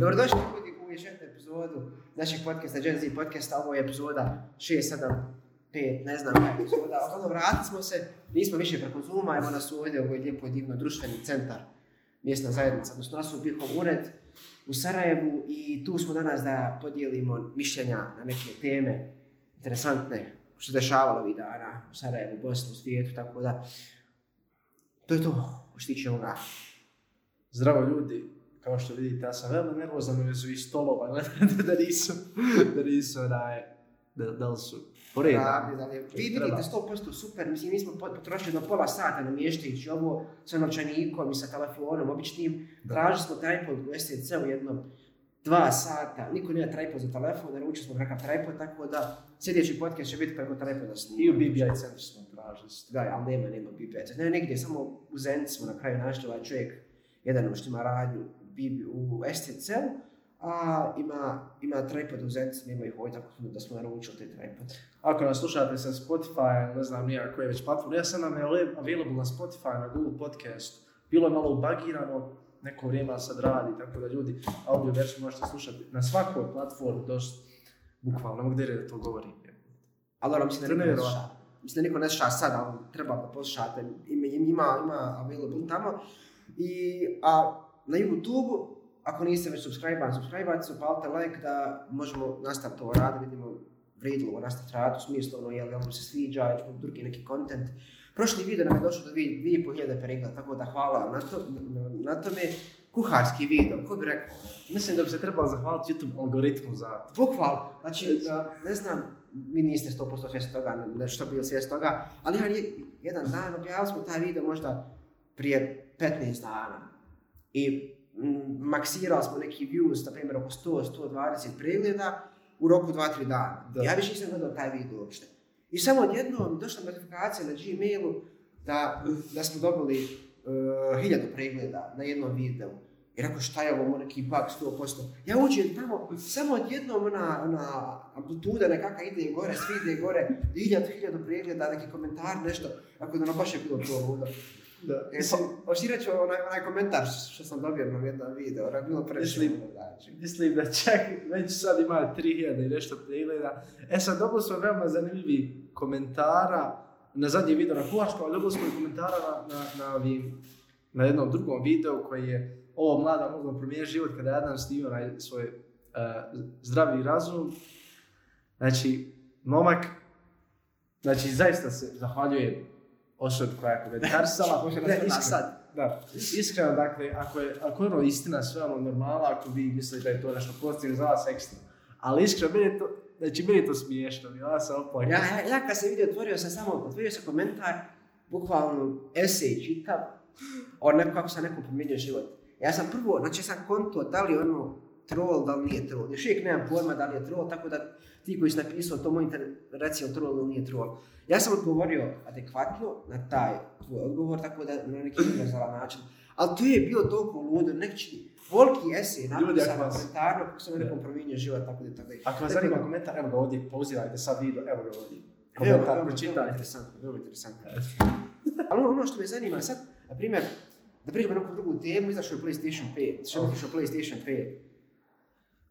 Dobrodošli ljudi u još epizodu našeg podcasta Gen Z podcasta. Ovo je epizoda 6, 7, 5, ne znam koja epizoda. Uglavnom, vratili smo se, nismo više preko Zooma, evo nas ovdje, ovo je lijepo divno društveni centar, mjesna zajednica, odnosno nas u ured u Sarajevu i tu smo danas da podijelimo mišljenja na neke teme interesantne što se dešavalo ovih dana u Sarajevu, Bosni, u svijetu, tako da to je to što tiče ovoga. Zdravo ljudi, kao što vidite, ja sam veoma nervozan u vezu i stolova, da nisu, da nisu, onaj, da, da li su redu. Pravdi, da li je- Vi vidite 100% super, mislim mi smo pot- potrošili do pola sata namještajući ovo sa novčanikom i sa telefonom običnim. Da. Tražili smo tripod u STC-u jedno dva sata, niko nema tripod za telefon, naručili smo kakav tripod, tako da sljedeći podcast će biti preko tripoda snimanja. I u BBI centru smo tražili. Da, ali nema, nema BPC. Ne, negdje, samo u Zenici smo na kraju našli ovaj čovjek, jedan što ima radnju u STC-u, a ima, ima tripod u Zenici, nema ih ovdje, tako da smo naručili te tripod. Ako nas slušate sa Spotify, ne znam nija koje već platforme, ja sam nam je available na Spotify, na Google Podcast. Bilo je malo ubagirano, neko vrijeme sad radi, tako da ljudi audio verziju možete slušati na svakoj platformi, dosta, bukvalno, ne mogu da to govorim. Ali mislim da je niko ne sluša. Mislim da niko ne sluša sad, ali treba da poslušate. Ima, ima, ima available tamo. I, a na YouTube, ako niste već subscribe subscribe se, upalite like da možemo nastaviti ovo rad, vidimo vrijedilo ovo nastaviti rad, u smislu ono, jel, jel se sviđa, ćemo drugi neki content. Prošli video nam je došlo do 2.500 pregleda, tako da hvala na, to, na, na tome. Kuharski video, ko bi rekao? Mislim da bi se trebalo zahvaliti YouTube algoritmu za to. Znači, da, ne znam, vi niste 100% svjesni toga, nešto svjesni toga, ali jedan dan objavili smo taj video možda prije 15 dana. I mm, maksirali smo neki views, na primjer oko 100-120 pregleda u roku 2-3 dana. Da. Ja više nisam gledao taj video uopšte. I samo odjednom došla notifikacija na Gmailu da, da smo dobili uh, hiljadu pregleda na jednom videu. I rekao šta je ovo, neki bug 100%. Ja uđem tamo, samo odjednom ona, ona amplituda nekakva ide gore, svi ide gore, hiljadu, hiljadu pregleda, neki komentar, nešto. Tako da ono baš je bilo to ludo. Da. Pa, oširat ću onaj, onaj komentar što sam dobio na jednom video, ono je bilo. Mislim- znači. Mislim da čak već sad ima 3000 i nešto pregleda. E sad dobili smo veoma zanimljivi komentara na zadnji video na kuharskom, ali dobili smo i komentara na, na, na, ovim, na jednom drugom videu koji je ovo mlada mogla promijeniti život kada je Adam snimio onaj svoj uh, zdravi razum. Znači, momak, znači zaista se zahvaljujem osobi koja je. Može Ne, iskreno. Da, iskreno, dakle, ako je, ako je ono istina, sve ono normala, ako vi mislite da je to nešto pozitivno za vas ekstra. Ali iskreno, meni je to, znači, meni je to smiješno, ja sam oplakao. Ja, ja, ja kad sam vidio, otvorio sam samo, otvorio sam komentar, bukvalno esej čitav, o neko, kako sam nekom promijenio život. Ja sam prvo, znači sam konto, da li ono troll, da li nije troll. Još uvijek nemam pojma da li je troll, tako da ti koji si napisao to mojite, reci je troll ili nije troll. Ja sam odgovorio adekvatno na taj tvoj odgovor, tako da na neki univerzalan način. Ali to je bilo toliko ludo, neki volki esej napisan na komentarno kako sam nekom promijenio život, tako da tako da. Ako vas zanima komentar, evo ga ovdje, pauzirajte sad video, evo ga ovdje. Komentar, Veoma pročitajte. interesantno, veoma interesantno. Ali ono, ono što me zanima sad, na primjer, da priđemo neku drugu temu, izašao je PlayStation 5. Što je PlayStation 5?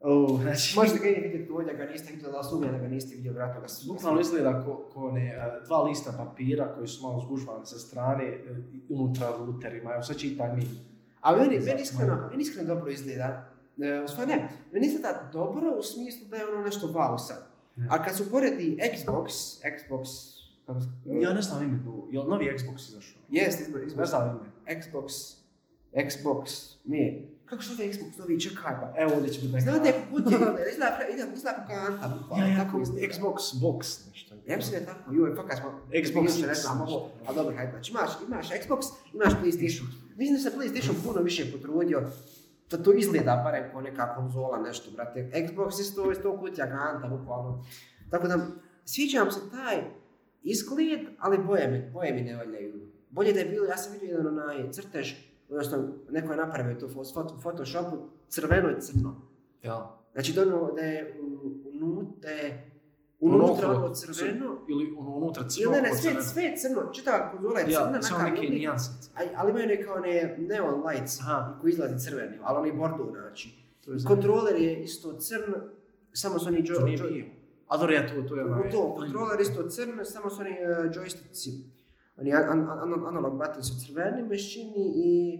Oh, znači, Možete ga i vidjeti ovdje, ga niste vidjeli, ali sumnjam da ga niste vidio, vratno ga su. Bukvalno izgleda ko, ko ne, e, dva lista papira koji su malo zgužvani sa strane, e, unutra ruterima, evo sad čitaj mi. A meni, meni iskreno, meni iskreno dobro izgleda. E, u ne, meni izgleda dobro u smislu da je ono nešto wow sad. Ne. A kad su poredi Xbox, Xbox, kako se- Ja ne znam ime tu, je li novi Xbox izašao? Jest, izbor, izbor. Ne znam ime. Xbox, Xbox, nije. Kako što je Xbox novi, čekaj pa. Evo ovdje će biti. Znate, kutije, izgleda, pre- izgleda, izgleda kao kanta, bukvalno, ja, tako izgleda. Xbox box nešto. Ja mislim da je tako, joj, fakat smo, Xbox ne znam ovo, ali dobro, hajde, znači imaš, imaš Xbox, imaš PlayStation. Mislim da se PlayStation puno više potrudio, da to izgleda barem kao neka konzola, nešto, brate. Xbox isto, isto kutija kanta, bukvalno. Tako da, sviđa vam se taj izgled, ali boje mi, boje mi ne valjaju. Bolje da je bilo, ja sam vidio jedan onaj crtež, odnosno neko je napravio to u Photoshopu, crveno i crno. Ja. Znači da, ono, da je u- unu- da je unutra Ono ono crveno, Ili ono unutra crno. ne, ne, sve, sve je crno, čitava konzola je crna, Ja, samo neke a- ali imaju neke one neon lights Aha. koji izlazi crveni, ali oni bordo znači. Je. Kontroler je isto crn, samo su oni To jo, nije jo, bio. A dobro, ja to, to je onaj... to, kontroler isto crn, samo su oni uh, joysticki. Oni an, an, an, analog buttons su crveni mešćini i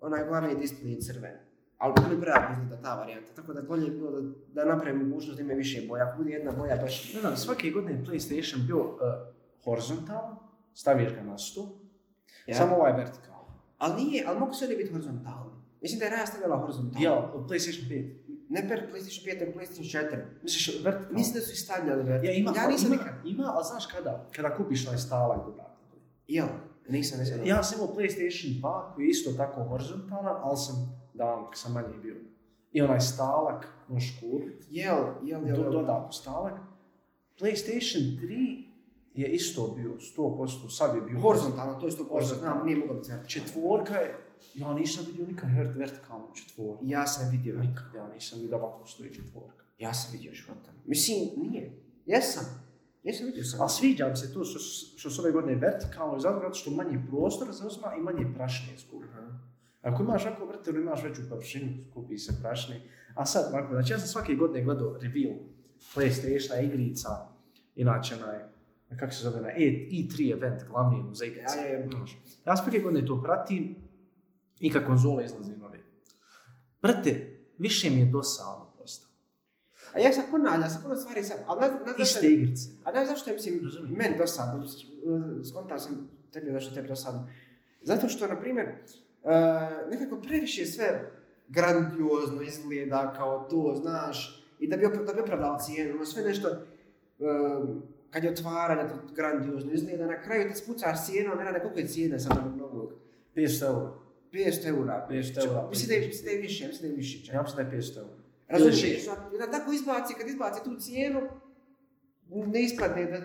onaj glavni display je crven. Ali oni pravo izgleda ta varijanta, tako da bolje je bilo da, da napravim mogućnost da ima više boja. Ako bude jedna boja baš... Ne znam, svake godine je PlayStation bio uh, horizontalan, staviš ga na stu, Ja. samo ovaj vertikalan. Ali nije, ali mogu se ovdje biti horizontalni. Mislim da je Raja stavila horizontalno. Ja, PlayStation 5. Ne per PlayStation 5, nego PlayStation 4. Misliš vertikalan? Mislim da su i stavljali vert. Ja, ima, ja nisam ima, nikad. Ima, ali znaš kada? Kada kupiš onaj stalak dodatno. Jel, nisam, nisam. Ja sam imao PlayStation 2 koji je isto tako horizontalan, ali sam kad sam manje bio. I onaj stalak možeš kupiti, Jel, jel, jel. do, jel. dodatno stalak. PlayStation 3 je isto bio 100%, sad je bio Horizontalno, to je 100%, Horizontalno. znam, nije mogao biti. Četvorka je, ja nisam vidio nikad vert, vertikalnu četvorku. Ja sam vidio. Nikad, ja nisam vidio da ovako stoji četvorka. Ja sam vidio života. Mislim, nije. Jesam. Jesam vidio sam. Ali sviđa mi se to što, što su ove godine vertikalno, zato što manje prostora zauzima i manje prašnje skupi. Ako imaš ovako vrtelu, imaš veću površinu, skupi se prašni. A sad, ovako, znači ja sam svake godine gledao review PlayStationa igrica, inače onaj, kako se zove, na E, E3 event, glavni za igrice. Ja, ja, ja. Ja svake godine to pratim i kad konzole izlaze nove. Brate, više mi je dosadno. A ja sam ponavlja, sam puno stvari sam, ali ne, ne, ne, Iste igrice. A ne, zašto je, mislim, Razumijem. meni dosadno, uh, skontao sam tebi zašto tebi dosadno. Zato što, na primjer, uh, nekako previše sve grandiozno izgleda kao to, znaš, i da bi, da bi opravdalo cijenu, ono sve nešto, uh, kad je otvaranje, to grandiozno izgleda, na kraju te spucaš cijenu, ne rade koliko je cijena sad ovog novog. 500 eura. 500 eura. 500 eura. Mislim da je, više, mislim da je više. Ja mislim da je 500 eura. Razumiješ, da, tako izbaci, kad izbaci tu cijenu, ne ispadne, da,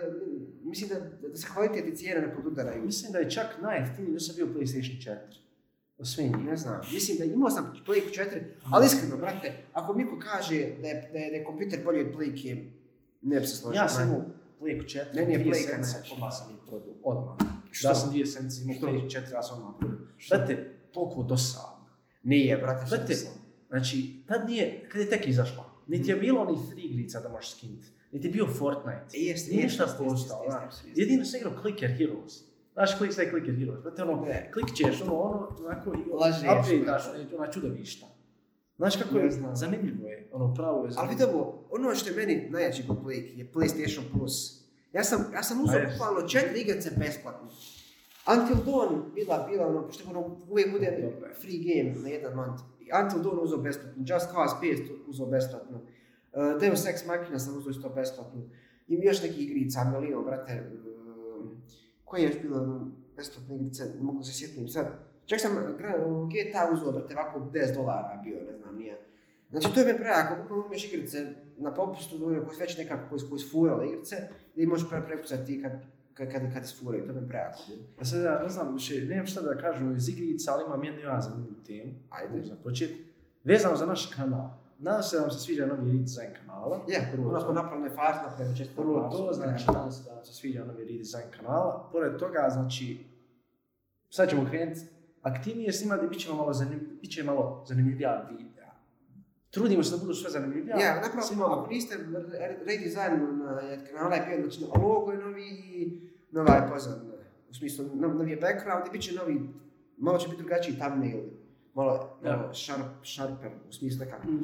mislim da, da se kvalitet i cijene ne podudaraju. Mislim da je čak najjeftiniji da sam bio PlayStation 4. Od sve njih. Ne znam, mislim da imao sam Playku 4, ali iskreno, brate, ako mi kaže da je, da je, da je kompjuter bolji od Playke, ne bi se složio. Ja sam imao Playku 4, Meni je Playka najjača. odmah sam ih prodao, odmah. Da sam dvije sedmice imao? Playku 4, ja sam odmah prodao. Brate, toliko dosadno. Nije, brate, što Brate, sam. Znači, tad nije, kad je tek izašla, niti je bilo ni free igrica da možeš skinti. Niti je bio Fortnite. E, Jeste, Nije ništa postao. Jedino sam igrao Clicker Heroes. Znaš koji je Clicker Heroes? Znate ono, Ne. klikćeš ono, ono, onako, Lažeš, upgrade-daš, da. ona, čudovišta. Znaš kako je, znam. zanimljivo je, ono pravo je Ali zanimljivo. vidi ovo, ono što je meni najjači kod Playke je PlayStation Plus. Ja sam, ja sam Ajde. bukvalno četiri igrice besplatno. Until Dawn bila, bila ono, pošto ono uvijek bude free game na jedan month. Until Dawn uzeo besplatno, Just Cause 5 uzeo besplatno. Uh, Deus Ex Machina sam uzeo isto besplatno. I još neki igrica, milino, brate. Uh, koje je još bilo ono, besplatne igrice, mogu se sjetim sad. Čak sam GTA uzeo, brate, ovako 10 dolara bio, ne znam, nije. Znači to je mi prejako, bukvalno imaš igrice na popustu, ono, koje su već nekako koji su furale igrice, i možeš pre prekucati kad, kad, kad, isfuraju, to je mi prejako. Pa sad ja ne znam više, nemam šta da kažem iz igrica, ali imam jednu ja zanimljivu temu. Ajde. Za počet. Vezano za naš kanal. Nadam se da vam se sviđa novi redizajn kanala. Je, Prvo ono to. smo napravili fart, napravili često. Prvo to, znači, nadam se da vam se sviđa novi redizajn kanala. Pored toga, znači, sad ćemo krenuti aktivnije snimati, bit će malo, zanim, bit će malo zanimljivija videa. Trudimo se da budu sve zanimljivija. Ja, napravo, Snimamo- ako niste na kanala bio, znači logo je novi i nova je pozadina. U smislu, no, novi je background i bit će novi, malo će biti drugačiji thumbnail. Malo, malo sharp, sharper, u smislu nekako. Mm,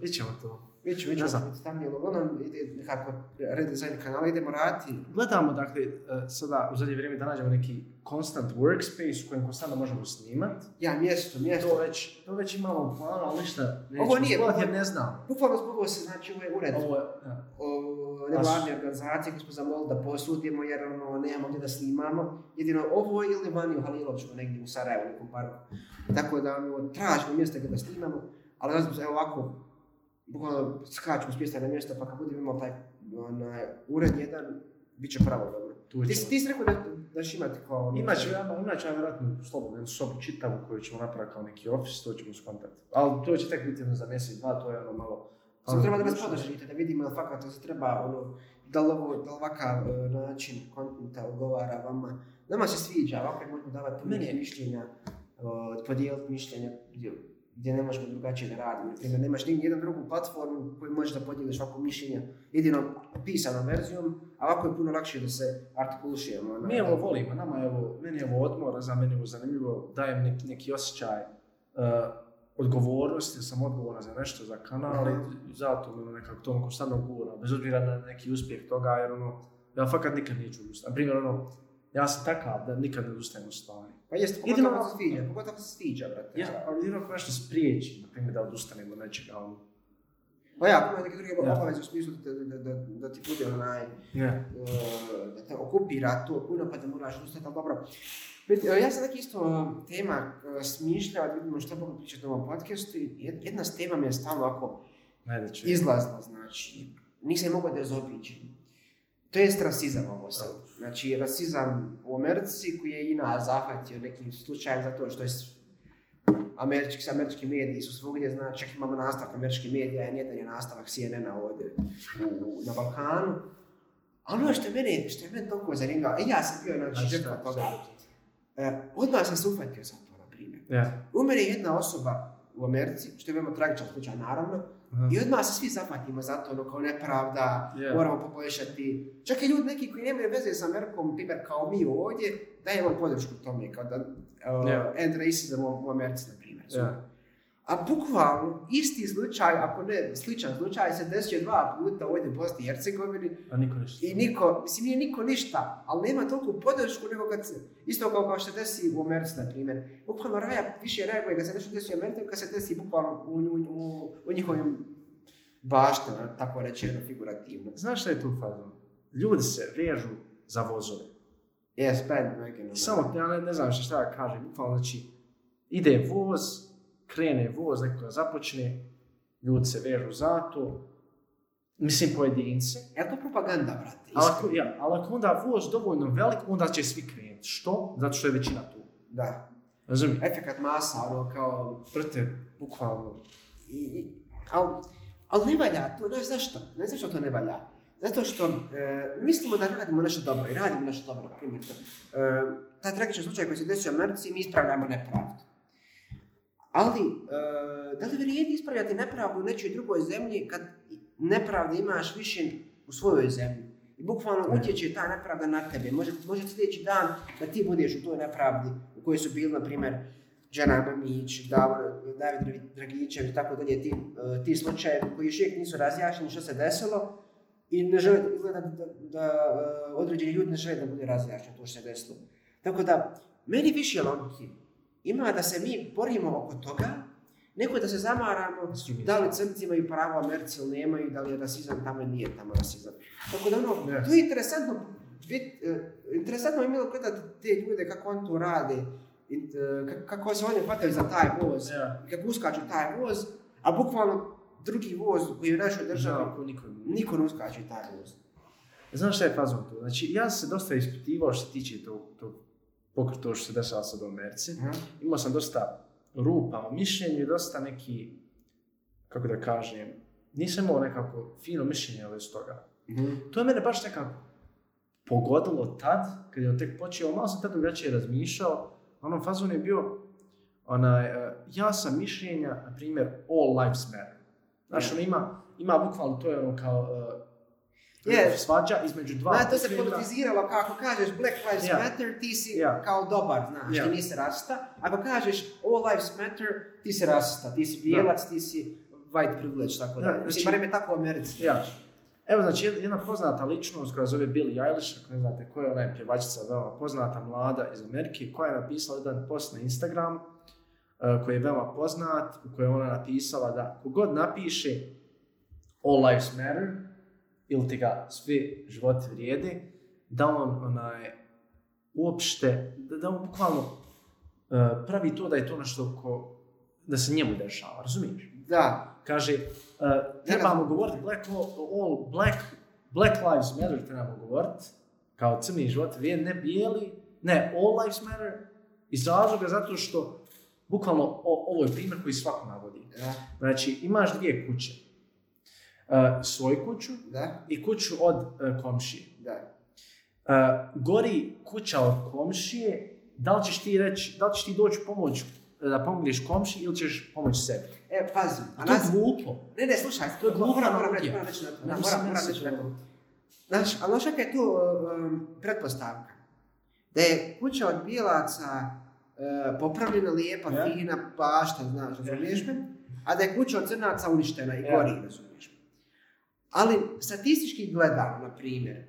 vidjet ćemo to. Ne ćemo biti thumbnail, ono ide nekako redesign kanala, idemo raditi. Gledamo, dakle, eh, sada u zadnje vrijeme da nađemo neki constant workspace u kojem konstantno možemo snimati. Ja, mjesto, mjesto. To već, to već imamo u planu, ali ništa nećemo Ovo nije, jer ne znam. Bukvalno zbog ovo se, znači, ovaj ured Ovo je, ja. o nevladne organizacije koje smo zamolili da posudimo jer ono, nemamo gdje da snimamo. Jedino ovo ili vani u Haliloviću, negdje u Sarajevu, nekom parku. Tako da ono, tražimo mjesto gdje da snimamo, ali evo ovako, bukvalno skačemo s mjesta na mjesto, pa kad budemo imali taj onaj, ured jedan, bit će pravo dobro. Ti, si- ti si rekao da, da ćeš imati kao... ono, Imat ćemo, ja, imat ćemo vjerojatno slobodno jednu sobu čitavu koju ćemo napraviti kao neki office, to ćemo skontati. Ali to će tek biti jedno za mjesec, dva, to je ono malo... Samo treba da nas podržite, da vidimo da fakat se treba, ono, da li, ovo, da li ovakav e, način kontenta odgovara vama. Nama se sviđa, ovako možemo davati mišljenja, podijeliti mišljenja, gdje ne možemo drugačije da radimo. Primjer, nemaš ni jednu drugu platformu koju možeš da podijeliš ovako mišljenje jedino pisanom verzijom, a ovako je puno lakše da se artikulišemo. ono. Mi ovo volimo, nama je ovo, meni je ovo odmor, za meni je ovo zanimljivo, dajem neki, neki osjećaj uh, odgovornosti, sam odgovoran za nešto, za kanal i zato me ono nekako to konstantno gura, bez obzira na neki uspjeh toga, jer ono, ja fakat nikad neću odustati. Na primjer, ono, ja sam takav da nikad ne odustajem od stvari. Pa Jedino pogotovo ako se sviđa, pogotovo se sviđa, brate. Ja, ali jedino ako nešto spriječi, na primjer da odustanem od nečega, ono, Pa ja, ako ima neke druge Ja. obaveze u smislu da, da, da, da ti bude onaj, ne. uh, da te okupira to puno pa da moraš ustati, ali dobro. Ja sam neki isto uh, tema uh, smišljao, da vidimo što mogu pričati na ovom podcastu i jed- jedna s tema mi je stalno ako Najde ću. izlazla, znači, nisam mogao da je zaobiđem. To je rasizam ovo sad. Znači, rasizam u Americi koji je i nas zahvatio nekim slučajem zato što je američki, američki mediji su svugdje, znači čak imamo nastavak američkih medija, jedan je nastavak CNN-a ovdje u, na Balkanu. A ono što je mene, što je mene toliko zanimljivo, e, ja sam bio znači, žrtva toga. E, odmah sam se uhvatio za to, na primjer. Ja. Umere jedna osoba u Americi, što je veoma tragičan slučaj, naravno. I odmah se svi zahvatimo za to, ono kao nepravda, Je. moramo poboljšati. Čak i ljudi neki koji nemaju veze sa Amerikom, primjer kao mi ovdje, dajemo podršku tome, kao da uh, Je. end racism u, Americi, na primjer. Ja. A bukvalno, isti slučaj, ako ne sličan slučaj, se desio dva puta ovdje u Bosni i Hercegovini A niko ništa. i niko, mislim nije niko ništa, ali nema toliko podršku nego kad se, isto kao, kao što desi u Americi, na primjer. Bukvalno raja više reaguje kad se nešto desi u Americi, kad se desi bukvalno u, u, u, u njihovim baštima, tako rečeno, figurativno. Znaš šta je tu fazon? Ljudi se vežu za vozove. Yes, bad. I samo, ja ne, ne znam šta, šta da kažem, bukvalno znači, ide voz, krene voz, neko započne, ljudi se vežu za to, mislim pojedinci, Je to propaganda, brate? ali ako, ja, ali ako onda voz dovoljno velik, onda će svi krenuti. Što? Zato što je većina tu. Da. Razumiješ? Efekat masa, ono, kao... Brate, bukvalno. I, i, al, al ne valja, to, znaš zašto? Ne znam što to ne valja. Zato što e, mislimo da radimo nešto dobro i radimo nešto dobro, primjer. E, taj tragičan slučaj koji se desio u Americi, mi ispravljamo nepravdu. Ali, e, da li vrijedi ispravljati nepravdu u nečoj drugoj zemlji kad nepravde imaš više u svojoj zemlji? I bukvalno utječe ta nepravda na tebe. Može, može sljedeći dan da ti budeš u toj nepravdi u kojoj su bili, na primjer, Džana Mamić, David Dragičević i tako dalje, ti, e, ti slučajevi koji još uvijek nisu razjašnjeni što se desilo i ne žele, izgleda da, da, da e, određeni ljudi ne žele da bude razjašnjeno to što se desilo. Tako da, meni više logike ima da se mi borimo oko toga, nego da se zamaramo da li crnci imaju pravo Americi ili nemaju, da li je rasizam tamo ili nije tamo rasizam. Tako da ono, Ne. to je interesantno, vid, e, interesantno je bilo gledati te ljude kako oni to rade, i, ka- kako se oni hvataju za taj voz, i kako uskaču taj voz, a bukvalno drugi voz koji je u našoj državi, ko niko niko ne uskače taj voz. Znaš šta je fazon tu? Znači, ja sam se dosta ispitivao što se tiče tog, tog pokret to što se dešava sad u Americi. Imao sam dosta rupa u mišljenju i dosta neki, kako da kažem, nisam imao nekako fino mišljenje od toga. To je mene baš nekako pogodilo tad, kad je on tek počeo, malo sam tad drugačije razmišljao, onom fazon je bio, onaj, e, ja sam mišljenja, na primjer, all lives matter. Znaš, Ja. ono ima, ima bukvalno, to je ono kao, e, Je. svađa između dva Da, to se politiziralo, kako kažeš Black Lives Ja. Matter, ti si Ja. kao dobar, znaš, Ja. ti nisi rasista. Ako kažeš All Lives Matter, ti si rasista, ti si bijelac, ti si white privilege, tako da. Da, Mislim, znači- barem je tako u Americi. Ja. Evo, znači, jedna- poznata ličnost koja zove Billie Eilish, ako ne znate ko je ona je pjevačica, veoma poznata, mlada iz Amerike, koja je napisala jedan post na Instagram, uh, koji je veoma poznat, u kojem je ona napisala da kogod napiše All Lives Matter, ili ti ga svi životi vrijede, da on onaj, uopšte, da, da on bukvalno uh, pravi to da je to nešto ko, da se njemu dešava, razumiješ? Da, Kaže, uh, trebamo govoriti black, all, black, black lives matter trebamo govoriti, kao crni život, vrijed, ne bijeli, ne, all lives matter, iz razloga zato što, bukvalno, o, ovo je primjer koji svako navodi. da, Znači, imaš dvije kuće. Uh, svoju kuću da, i kuću od uh, komšije. da. Uh, gori kuća od komšije, da li ćeš ti reći, da li ćeš ti doći pomoć da pomogneš komši ili ćeš pomoći sebi. E, pazi. A to je glupo. Ne, ne, slušaj, To je glupa moram, moram reći, moram reći na to. Moram, moram reći na to. Znaš, ali znaš je tu um, pretpostavka? Da je kuća od bijelaca uh, popravljena, lijepa, Ja. fina, bašta, znaš, razumiješ me? A da je kuća od crnaca uništena i Ja. gori, razumiješ me? Ali statistički gledano, na primjer,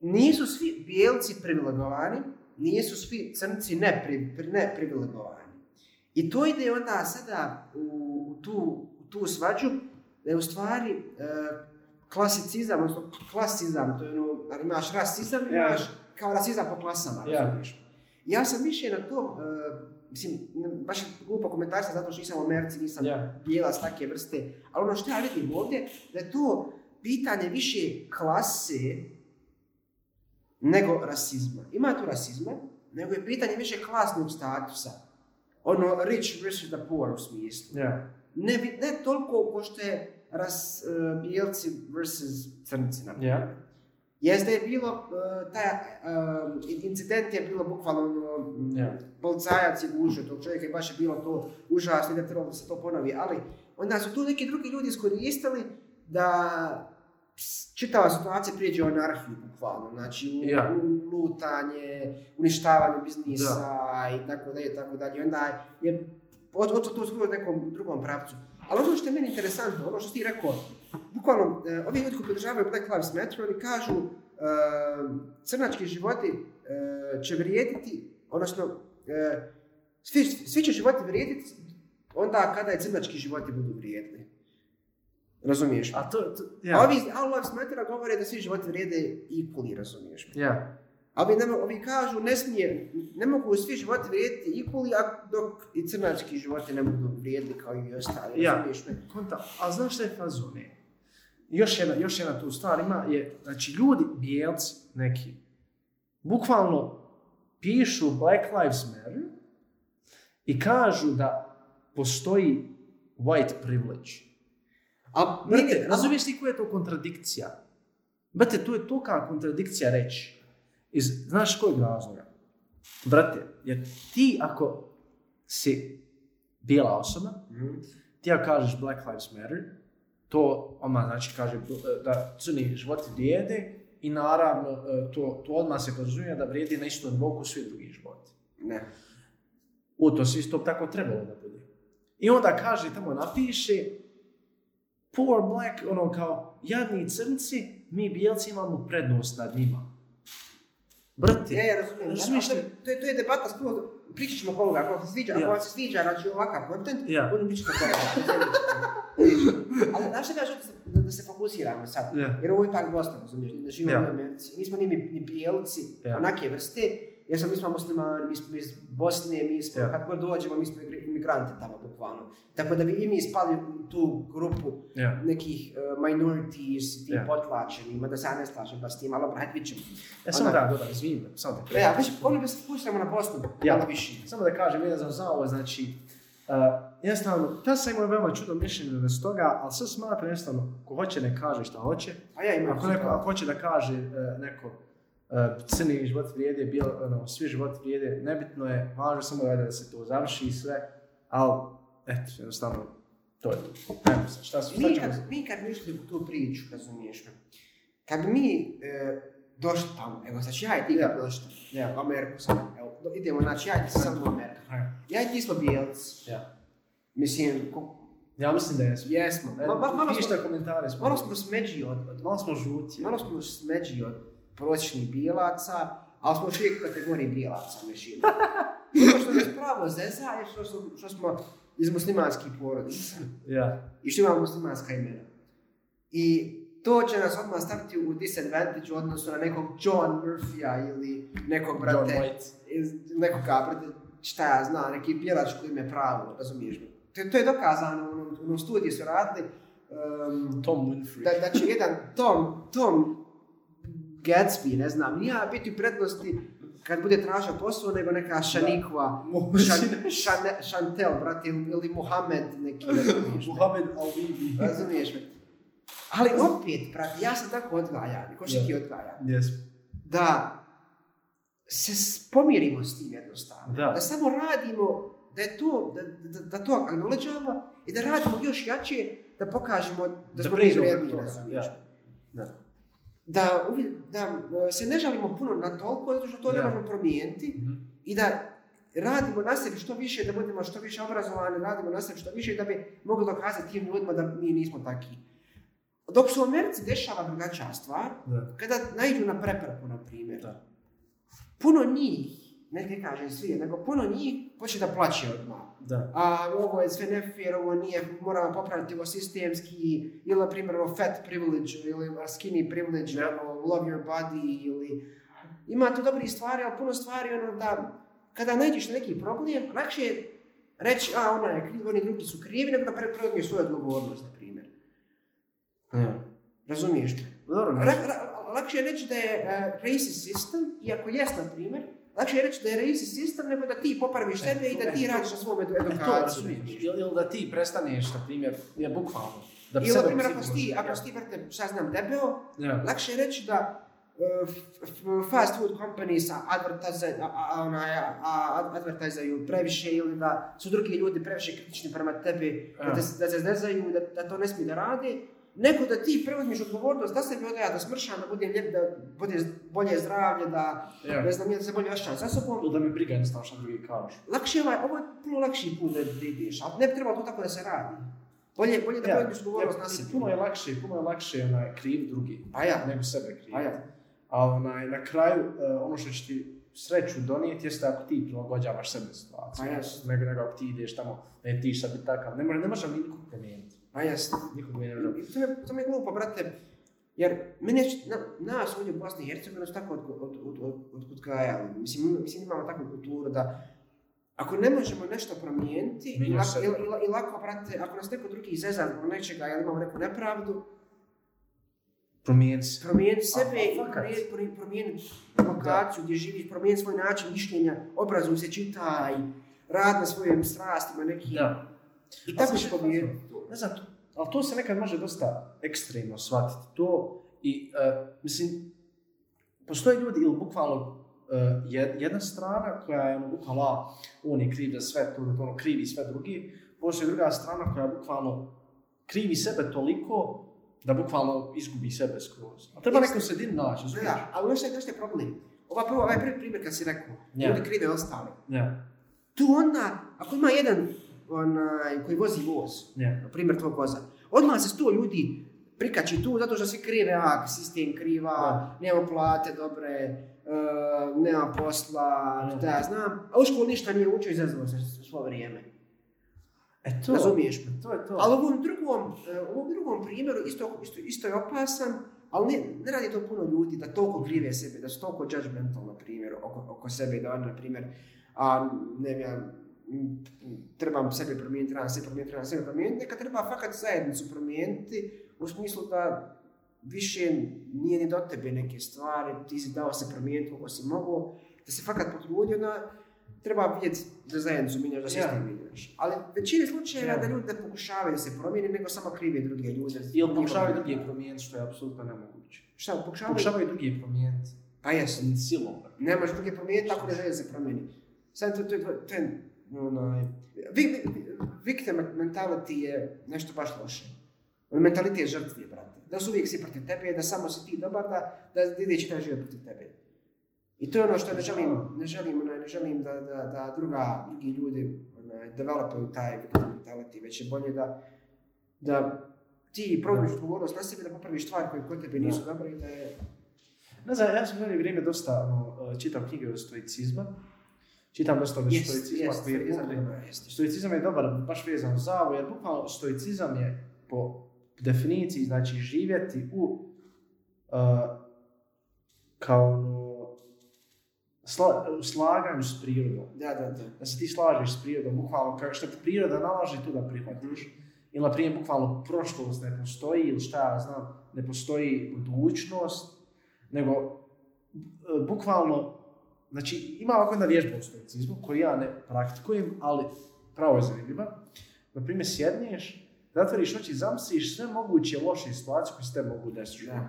nisu svi bijelci privilegovani, nisu svi crnci nepri, pri- neprivilegovani. I to ide onda sada u, tu, tu svađu, da je u stvari e, klasicizam, odnosno klasizam, to je ono, imaš rasizam, imaš kao rasizam po klasama, Ja. razumiješ? Ja sam više na to, e, mislim, baš je glupo komentarstva zato što nisam u Americi, nisam Ja. bijelac takve vrste, ali ono što ja vidim ovdje, da je to pitanje više klase nego rasizma. Ima tu rasizma, nego je pitanje više klasnog statusa. Ono, rich versus the poor u smislu. Ja. Ne, ne toliko ko što je ras, uh, bijelci versus crnci. Na primjer. Jeste je bilo, uh, taj uh, incident je bilo bukvalno ono, mm, Ja. policajac je gužio tog čovjeka i baš je bilo to užasno i da trebalo da se to ponovi, ali onda su tu neki drugi ljudi iskoristili da čitava situacija prijeđe u anarhiju bukvalno, znači u, Ja. u lutanje, uništavanje biznisa i tako dalje, tako dalje. Onda je otišlo to u nekom drugom pravcu. Ali ono što je meni interesantno, ono što ti rekao, bukvalno, e, ovi ljudi koji podržavaju Black Lives Matter, oni kažu e, crnački životi e, će vrijediti, odnosno svi, svi će životi vrijediti onda kada je crnački životi budu vrijedni. Razumiješ? A, A to, to ja. ja. ovi All Lives Matter govore da svi životi vrijede equally, razumiješ? Ja. A ovi, ne, mo- ovi kažu ne smije, ne mogu svi životi vrijediti equally, a dok i crnački životi ne budu vrijedni kao i ostali, Ja. razumiješ me? Konta, a znaš šta je fazone? Još jedna, još jedna tu stvar ima je, znači ljudi, bijelci neki, bukvalno pišu Black Lives Matter i kažu da postoji white privilege. A, Brate, razumiješ ti koja je to kontradikcija? Brate, to je tolika kontradikcija reći. Iz, znaš kojeg razloga? Brate, jer ti ako si bijela osoba, Mhm. ti ako kažeš Black Lives Matter, to odmah znači kaže da crni životi vrijede i naravno e, to, to odmah se podrazumije da vrijedi na istom kao svi drugi životi. Ne. U to se isto tako trebalo da bude. I onda kaže, tamo napiše, poor black, ono kao, jadni crnci, mi bijelci imamo prednost nad njima. Brate, Ja, ja razumijem. razumiješ? To je, to je debata skroz, pričat ćemo ovoga, ako vam se sviđa, ako vam se sviđa znači ovakav kontent, Ja. onda pričat ovoga. Ali znaš šta kažem da da, da se fokusiramo sad? Jer ovo je ipak Bosna, razumiješ, ne živimo u Americi. Nismo ni, ni bijelci, onake vrste, jer smo, mi smo muslimani, mi smo iz Bosne, mi smo, Ja. kad god dođemo, mi smo imigranti tamo, bukvalno. Tako da bi i mi spali u tu grupu Ja. nekih uh, minorities, ti Ja. potlačeni, mada se ja ne slažem baš s tim, ali opet vidit ćemo. Ja samo Onda- da dodam, izvinim, samo da E, a već volio bi se fokusiramo na Bosnu, Ja. malo više. Samo da kažem, vezano za ovo, znači, uh, jednostavno, ta sam imao veoma čudno mišljenje bez toga, ali sve smatram jednostavno, ko hoće ne kaže šta hoće, A ja imam ako neko ako hoće da kaže uh, neko crni život vrijede, bijel, ono, svi život vrijede, nebitno je, važno samo je da se to završi i sve, ali, eto, jednostavno, to je to. Ajmo sad, šta, su, šta Mi kad, mi kad bi išli u tu priču, razumiješ me, kad mi e, došli tamo, evo znači ja i ti kad bi došli Ja. u Ameriku sad, evo, idemo, znači ja i ti sad u Ameriku. Ja i ti smo bijelci. Ja. Mislim, ko, Ja mislim da jesmo. jesmo. E, Ma, ma, malo, smo, komentare smo. malo smo smeđi od, od, malo smo žuti. malo smo smeđi od prosječnih bijelaca, ali smo u kategoriji bijelaca, mislim. Ono što nas pravo zeza je što, smo- što smo iz muslimanskih porodica. Ja. i što imamo muslimanska imena. I to će nas odmah staviti u disadvantage u odnosu na nekog John Murphya ili nekog brate, White. iz nekog brate, šta ja znam, neki pjelač koji ime pravo, razumiješ me. To, to je dokazano, u onom studiju su radili, um, Tom Winfrey. da, da će jedan Tom, Tom Gatsby, ne znam, nije biti prednosti kad bude tražio posao, nego neka Šanikva, Šan, Šane, Šantel, brate, ili, Mohamed neki. Muhammed Al-Bibi. Razumiješ me? Ali opet, brate, ja sam tako odgajan, ko što Da. ti odgajan, Jesmo. da se s- pomirimo s tim jednostavno. Da. Da samo radimo da je to, da, da, da to acknowledgeamo i da radimo još jače da pokažemo da, Da smo vrijedni, razumiješ? ja. Da. Da, e, se ne žalimo puno na toliko, zato što to ne možemo promijeniti Mhm. i da radimo na sebi što više, da budemo što više obrazovani, radimo na sebi što više da bi mogli dokazati tim ljudima da mi nismo taki. Dok se u Americi dešava drugačija stvar, Da. kada naiđu na prepreku, na primjer, Da. puno njih, ne ti kažem svi, nego puno njih počne da plaće odmah. Da. A ovo je sve nefair, ovo nije, moramo popraviti ovo sistemski, ili na primjer ovo fat privilege, ili skinny privilege, Da. ono, love your body, ili... Ima tu dobrih stvari, ali puno stvari, ono da, kada nađeš na neki problem, lakše je reći, a ona je kriv, oni drugi su krivi, nego da pre- preuzmeš svoju odgovornost, na primjer. Razumiješ me? Dobro, Ra- ra- lakše je reći da je uh, racist system, iako jest, na primjer, lakše je reći da je racist system nego da ti popraviš E, sebe i da e, ti radiš na svom E razumiješ. Ili, da ti prestaneš, na primjer, je bukvalno. Da Ili, na primjer, ako ti, ako ti, brate, šta znam, debeo, Ja. lakše je reći da f- fast food companies advertise, a, a, onaj, a, a, advertisaju previše ili da su drugi ljudi previše kritični prema tebi, da, te, da se znezaju, da, da to ne smije da rade, nego da ti preuzmiš odgovornost da se mi odaja, da smršam, da budem lijep, da bude bolje zdravlje, da Ja. ne znam, ja da se bolje osjećam sa sobom. Da me briga jednostavno što drugi kažu. Lakše je ovaj, ovo je puno lakši put da ideš, ali ne bi trebalo to tako da se radi. Bolje, bolje da Ja, preuzmiš odgovornost na jer sebi. Puno je lakše, puno je lakše onaj, kriv drugi. Pa ja, nego sebe kriv. pa ja. A onaj, na kraju, e, ono što će ti sreću donijeti jeste ako ti prilagođavaš sebe situaciju. Pa jasno. Nego, nego ako ti ideš tamo, ne ti sad biti takav. Ne može, ne može nikog promijeniti. Pa jasno. Nikog mi ne. I To je, to mi je glupo, brate, jer mene, na, nas ovdje u Bosni i Hercegovini su tako od, od, od, od, odgajali. Mislim, mislim, imamo takvu kulturu da ako ne možemo nešto promijeniti, i lako, i, i, i lako, brate, ako nas neko drugi izeza zbog nečega ili imamo neku nepravdu, Promijeni se. promijeniti sebe i promijeniti, promijeniti lokaciju gdje živiš, promijeniti svoj način mišljenja, obrazuj se, čitaj, rad na svojim strastima neki. Da. I tako Ali će znaš, pomijeniti. Ne znam, ali to se nekad može dosta ekstremno shvatiti. To i, e, mislim, postoje ljudi ili bukvalno jed- jedna strana koja je ono bukvalno, on je kriv za sve, to, to ono, krivi sve drugi. Postoji druga strana koja bukvalno krivi sebe toliko da bukvalno izgubi sebe skroz. A treba Jeste. neku sredinu naći, razumiješ? Da, ali nešto je, nešto je problem. Ova prvo, ovaj prvi primjer kad si rekao, Ja. ljudi krive ostali. Ja, Tu onda, ako ima jedan onaj, koji vozi voz, ja. na primjer tvoj voza, odmah se sto ljudi prikači tu zato što svi krive, a sistem kriva, Da. nema plate dobre, uh, nema posla, Da. šta ja znam, a u školu ništa nije učio i zezalo se svo vrijeme. E to, Razumiješ me? to je to. Ali u ovom drugom, e, u ovom drugom primjeru isto, isto, isto je opasan, ali ne, ne radi to puno ljudi da toliko krive sebe, da su toliko judgmental, na primjer, oko, oko sebe, da oni, na primjer, a ne ja, trebam sebe promijeniti, trebam sebe promijeniti, trebam sebe promijeniti, neka treba fakat zajednicu promijeniti, u smislu da više nije ni do tebe neke stvari, ti si dao se promijeniti koliko si mogu, da se fakat potrudio, onda treba vidjeti da zajednicu minjaš, da Ja. sistem minjaš. Ali većini slučajeva Ja. da ljudi ne pokušavaju da se promijeni, nego samo krive druge ljude. Ili pokušavaju drugi promijeniti, što je apsolutno nemoguće. Šta, pokušavaju? Pokušavaju drugi promijeniti. Pa jesu. Silom. Ne možeš druge promijeniti ako ne želi da se promijeni. Sad to, to, to, to je, onaj, vi, vi, victim mentality je nešto baš loše. On mentalitet žrtve, brate. Da su uvijek svi protiv tebe, da samo si ti dobar, da, da ide čitav život protiv tebe. I to je ono što ne želim, ne želim, onaj, ne želim da, da, da druga, drugi ljudi onaj, developuju taj mentality, već je bolje da, da ti promiš odgovornost na sebi, da popraviš stvari koje kod tebe nisu dobre i da je... Ne znam, ja sam zadnje vrijeme dosta ono, čitam knjige o stoicizma. Čitam dosta Jest, stoicizma koji je. Stoicizam je dobar, baš vezan za ovo, jer bukvalno stoicizam je po definiciji, znači živjeti u uh, kao ono, sla, u slaganju s prirodom. Da, da, da. Da se ti slažeš s prirodom, bukvalno kao što ti priroda nalaže, tu da prihvatiš. Ili, na primjer, bukvalno prošlost ne postoji, ili šta ja znam, ne postoji budućnost, nego e, bukvalno, znači ima ovako jedna vježba u stoicizmu koju ja ne praktikujem, ali pravo je zanimljiva. Na primjer, sjedneš, zatvoriš oči i zamisliš sve moguće loše situacije koje se te mogu desiti u.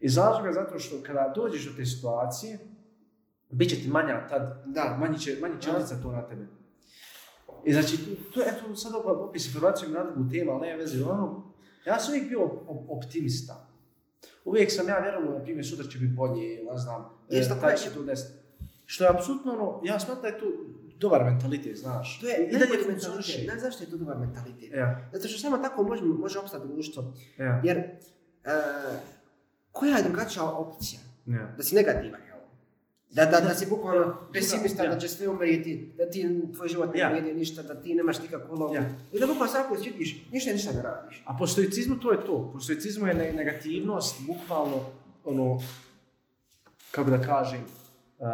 Iz razloga zato što kada dođeš do te situacije, bit će ti manja tad, Da. manji će, manji će to na tebe. I znači, to eto, sad opet se prebacujem na drugu temu, ali nema veze, ono, ja sam uvijek bio op- optimista. Uvijek sam ja vjerovao, na primjer, sutra će biti bolje, ne znam, Jeste, e, je- će to desiti. Što je apsolutno ono, ja smatram da je to dobar mentalitet, znaš. To je I najbolji mentalitet. Znaš zašto je to dobar mentalitet? Ja, Zato što samo tako može, može opstati društvo. ja, Jer, e, koja je drugačija opcija? ja. Da si negativan? Da, da, da si bukvalno pesimista, da će sve umrijeti, da ti tvoj život ne vrijedi ništa, da ti nemaš nikakvu ulogu. I da bukvalno svako sjetiš, ništa ništa ne radiš. A po stoicizmu to je to. Po stoicizmu je ne- negativnost, bukvalno, ono, kako da kažem, uh,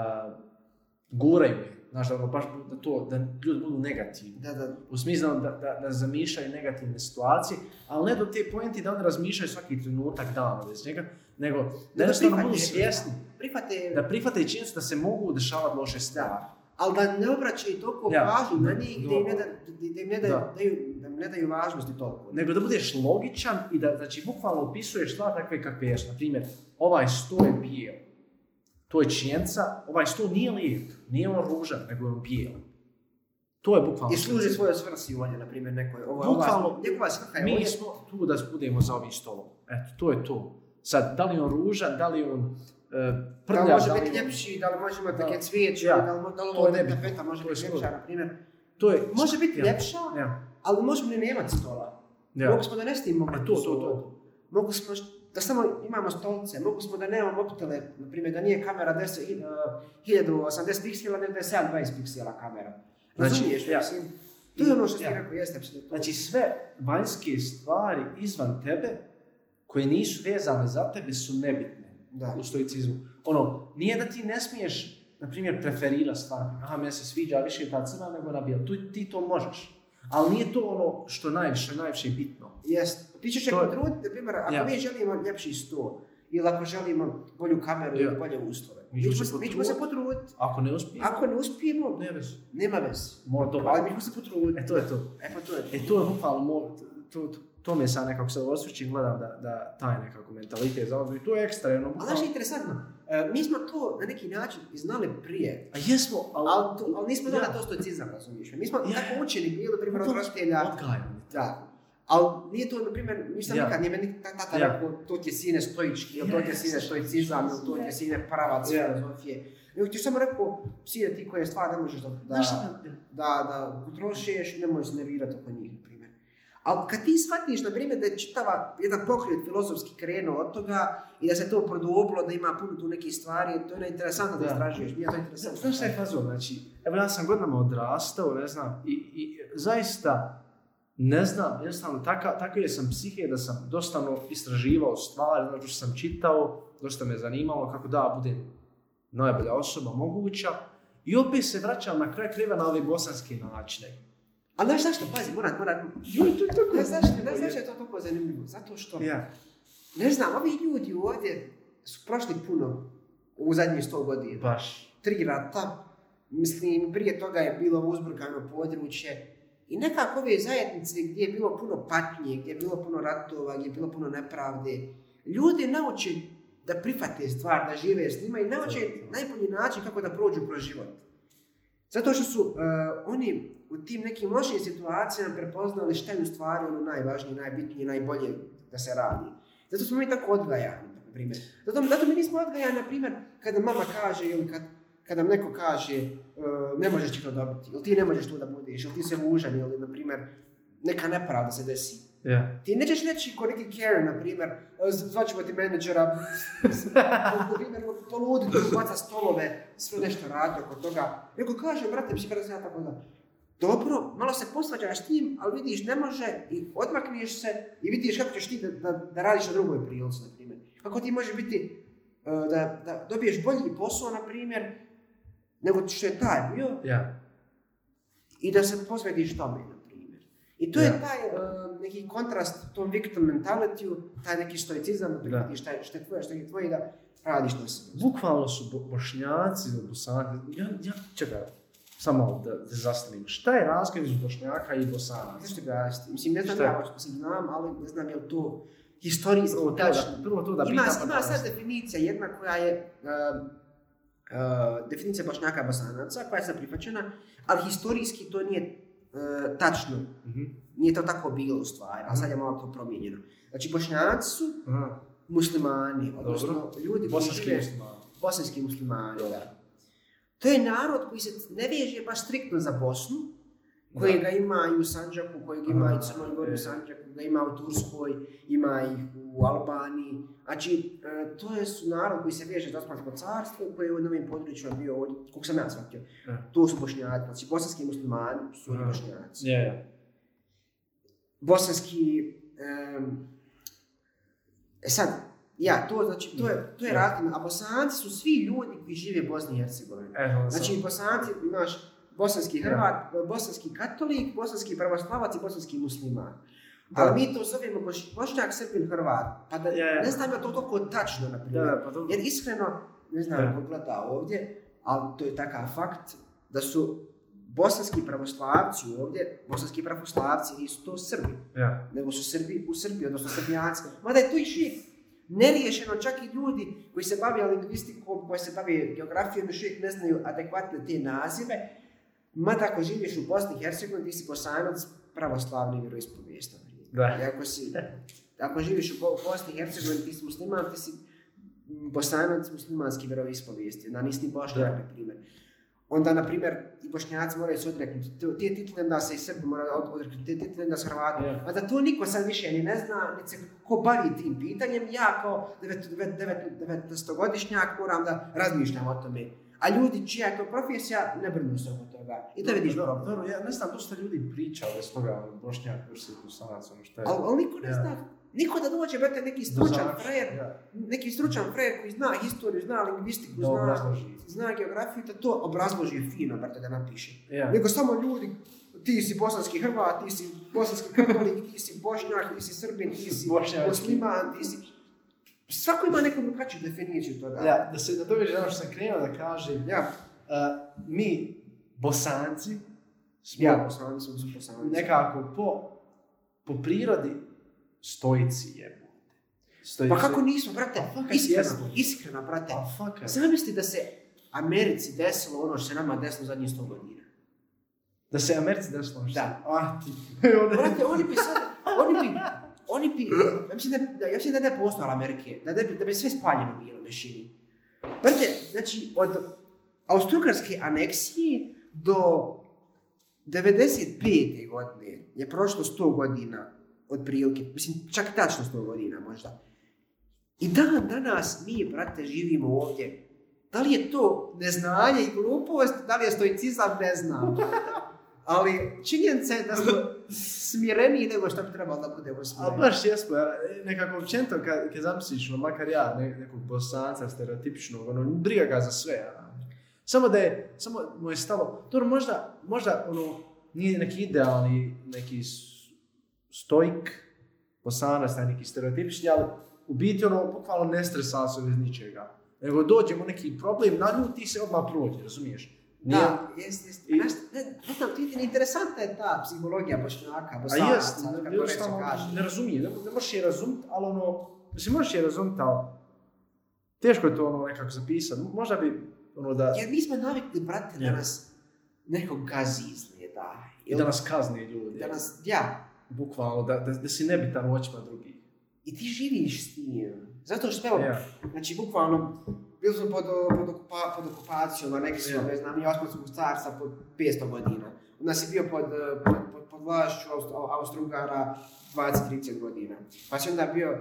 guraju. Znaš, da, ono, baš da, to, da ljudi budu negativni. Da, da, U smislu da, da, da zamišljaju negativne situacije, ali ne do te pojenti da oni razmišljaju svaki trenutak dana bez njega, nego da jednostavno budu svjesni, prihvate, da prihvate činjenicu da se mogu dešavati loše stvari. ali da ne obraćaju toliko Ja. pažnju na njih, da im ne, da, da im ne daju, Da. daju, da im ne daju važnosti toliko. nego da budeš logičan i da znači, bukvalno opisuješ stvari takve kakve jesu. Na primjer, ovaj sto je bijel. To je činjenica, ovaj sto nije lijep, nije on ružan, nego je on bijel. To je bukvalno. I služi svojoj svrsi ovdje, na primjer, nekoj. Ovo, Bukvalno, ova, njegova svrha je Mi smo tu da budemo za ovim stolom. Eto, to je to. Sad, da li on ružan, da li on uh, Da prljav, li može da biti ljepši, da li može imati Da. neke cvijeće, Ja. da li, da li To ovo je nebitno. tapeta može biti ljepša, na primjer. To je... Može biti ljepša, ali možemo i nemati stola. Ja. Mogu smo da ne snimamo E, to, to, to. Mogu smo da samo imamo stolce, mogu smo da nemamo mobitele, na primjer da nije kamera 10, i- uh, 1080 piksela, nego da je 720 piksela kamera. Znači, Razumiješ, ja. mislim? To je ono što ti Ja. rekao, jeste apsolutno. Znači, sve vanjske stvari izvan tebe, koje nisu vezane za tebe, su nebitne. Da. u stoicizmu. Ono, nije da ti ne smiješ, na primjer, preferirati stvar. Aha, meni se sviđa više ta crna nego na bijel. Tu, ti to možeš. Ali nije to ono što najviše, najviše bitno. Jest. Ti ćeš To potruditi, na primjer, ako Ja. mi želimo ljepši stol, ili ako želimo bolju kameru Ja. ili bolje uslove, Mi ćemo se mi ćemo se potruditi. Ako ne uspiješ, Ako ne uspijemo, ne vez. nema veze. Mora to Ali mi ćemo se potruditi. E, to je to. E pa to je to. E, to je bukvalno, to, to, to mi je sad nekako se osvrćim, gledam da, da taj nekako mentalitet zauzme. I to je ekstremno. Ali znaš interesantno, E, mi smo to na neki način znali prije, A jesmo, ali... ali, to, ali nismo znali Ja. da to stoicizam, razumiješ. Mi smo Ja. tako učeni bili, primjer, od roditelja, Odgajani. da. Ali nije to, na primjer, nisam Ja. nikad, nije meni ta- tata Ja. rekao, to ti je sine stoički, ili to ti je sine stoicizam, ili to ti je sine pravac filozofije. Nego ti samo rekao, sine ti koje stvari ne možeš da, da, da, da utrošiš, ne možeš se nervirati oko njih. Ali kad ti shvatiš, na primjer, da je čitava jedan pokret filozofski krenuo od toga i da se to produbilo, da ima puno tu nekih stvari, to je interesantno da, Da. istražuješ, mi je to interesantno. Znaš šta je fazon? Znači, evo ja sam godinama odrastao, ne znam, i, i zaista ne znam, jednostavno, taka, takve sam psihe da sam dosta ono istraživao stvari, znači što sam čitao, dosta me zanimalo kako da budem najbolja osoba moguća. I opet se vraćam na kraj kriva na ove bosanske načine. Ali znaš zašto, pazi, moram, moram, ne znaš, ne znaš što je to toliko zanimljivo, zato što, Ja. ne znam, ovi ljudi ovdje su prošli puno u zadnjih sto godina. Baš. tri rata, mislim, prije toga je bilo uzburkano područje i nekako ove zajednice gdje je bilo puno patnje, gdje je bilo puno ratova, gdje je bilo puno nepravde, ljudi nauče da prihvate stvar, da žive s njima i nauče najbolji način kako da prođu kroz život. Zato što su uh, oni u tim nekim lošim situacijama prepoznali šta je u stvari ono najvažnije, najbitnije, najbolje da se radi. Zato smo mi tako odgajani, na primjer. Zato, zato mi nismo odgajani, na primjer, kada mama kaže ili kad, kada nam neko kaže uh, ne možeš ti to dobiti, ili ti ne možeš tu da budeš, ili ti se mužan, ili, na primjer, neka nepravda se desi. Ja. Ti nećeš reći ko neki Karen, na primjer, "Z- zvaćemo ti menadžera, na primjer, poludi, tu baca stolove, sve nešto radi oko toga. Nego kaže, brate, psi brate, ja tako da. Dobro, malo se posvađaš s tim, ali vidiš, ne može i odmakneš se i vidiš kako ćeš ti da, da, da radiš na drugoj prilici, na primjer. Kako ti može biti uh, da, da dobiješ bolji posao, na primjer, nego što je taj bio Ja. i da se posvetiš tome. I to Ja. je taj uh, neki kontrast tom victim mentalityu, taj neki stoicizam, da prihvatiš šta je, šta je tvoje, šta je tvoje i da radiš na sebi. Bukvalno su bo- bošnjaci bosanci. Ja, ja, čekaj, samo da, da zastavim. Šta je razlika između bošnjaka i bosanaca? Zašto ga rasti? Mislim, ne znam ja, mislim, znam, ali ne znam je li to historijski Prvo to tačno. da, prvo to da ima, pitam, ima da- sad definicija jedna koja je uh, uh, definicija bošnjaka bosanaca, koja je sad prihvaćena, ali historijski to nije e, tačno. Mhm. Nije to tako bilo u stvari, a sad je malo to promijenjeno. Znači, bošnjaci su Aha. muslimani, odnosno ljudi koji Bosanski žive- muslimani. bosanski muslimani, Dobro. da. To je narod koji se ne veže baš striktno za Bosnu, kojega ima i u Sanđaku, kojeg ima i u Crnoj Gori u. Sanđaku, da ima u Turskoj, ima ih u Albaniji. Znači, e, to je su narod koji se veže za Osmansko carstvo, koji je u novim područjima bio ovdje, koliko sam ja shvatio. To su bošnjaci, znači bosanski muslimani su i Aha. bošnjaci. Je. Bosanski, em, e sad, ja, to, znači, to je, to je razlika, a bosanci su svi ljudi koji žive u Bosni i Hercegovini. E, Znači, bosanci, imaš bosanski. Hrvat, bosanski katolik, bosanski pravoslavac i bosanski musliman. Da. Ali mi to zovemo boš, bošnjak, srbin, hrvat. Pa da Ja, ja. ne znam ja to toliko tačno, na Da, primjer. da, pa dobro. Jer iskreno, ne znam ko gleda ovdje, ali to je takav fakt, da su bosanski pravoslavci ovdje, bosanski pravoslavci nisu to Srbi, Ja. nego su Srbi u Srbiji, odnosno Srbijanci. Mada je to i šik neriješeno, čak i ljudi koji se bave lingvistikom, koji se bave geografijom, još uvijek ne znaju adekvatne te nazive. Mada ako živiš u Bosni i Hercegovini, ti si bosanac pravoslavni vjeroispovijesta. Da. I ako, si, ako živiš u Bo- Bosni i Hercegovini, ti si musliman, ti si bosanac muslimanski vjeroispovijesti, onda nisi ni bošnjak, na primjer. Onda, na primjer, i bošnjaci moraju se odreknuti. Te titule da se i Srbi moraju od- odreknuti, te titule da se Hrvati. A da to niko sad više ni ne zna, niti se ko bavi tim pitanjem, ja kao 19-godišnjak moram da razmišljam o tome. A ljudi čija je to profesija, ne brinu se oko toga. I to vidiš Dobro, dobro, ja ne znam, dosta ljudi priča bez toga, ono, Bošnjak versus Bosanac, ono što je. Ali, ali niko ne Ja. zna. Niko da dođe, brate, neki stručan frajer, ja. neki stručan frajer koji zna historiju, zna lingvistiku, Da zna, zna geografiju, da to obrazloži fino, brate, da napiše. Ja. Nego samo ljudi, ti si bosanski Hrvat, ti si bosanski katolik, ti si bošnjak, ti si srbin, ti si musliman, ti si... Svako ima neku drugačiju definiciju toga. Ja, da se nadoveže ono što sam krenuo da kažem, Ja, uh, mi, Bosanci, smo ja bosanci, su bosanci. nekako po, po prirodi stojici jebote. Stojici. Pa kako nismo, brate, Pa iskreno, iskreno, brate. Pa. Zamisli da se Americi desilo ono što se nama desilo zadnjih 100 godina. Da se Americi desilo nešto. Da. Ah, ti. Brate, oni bi sad, oni bi, oni bi, ja mislim da, da, ja mislim da ne postojala Amerike, da, da, bi, da bi sve spaljeno bilo mešini. Brate, znači, od Austrougarske aneksije do 95. godine je prošlo 100 godina otprilike, mislim čak tačno 100 godina možda. I dan danas mi, brate, živimo ovdje. Da li je to neznanje i glupost, da li je stoicizam, ne znam. Ali činjenica je da smo smireniji nego što bi trebalo da budemo A smireni. baš jesmo, nekako općenito kad, kad zamisliš, makar ja, ne, nekog bosanca stereotipičnog, ono, briga ga za sve, ono. Samo da je, samo mu je stalo, dobro, možda, možda, ono, nije neki idealni, neki s- stoik, bosanac, taj neki stereotipični, ali u biti, ono, bukvalno ne stresa se bez ničega. Nego dođemo u neki problem, naljuti se, odmah prođe, razumiješ? Nije- Da, jest, jest. I- ne, ne znam, ti interesantna je ta psihologija bošnjaka, A bosanaca, jest, kako ne, reći jednostavno kaže. ne razumije, ne, ne možeš je razumit, ali ono, mislim, možeš je razumit, ali teško je to ono nekako zapisati. Možda bi, ono da, Jer mi smo navikli, brate, da nas nekog gazi izgleda. i da nas kazne ljudi. da nas, ja, Bukvalno, da, da, da si nebitan u očima drugih. i ti živiš s tim. Zato što, evo, Ja. znači, bukvalno, bili smo pod, pod, okupa, pod okupacijom, a neki su, ne znam, i Osmanskog carstva pod 500 godina. Nas je bio pod, eh, pod, pod, pod vlašću Aust- Austro-Ugara 20-30 godina. Pa si onda bio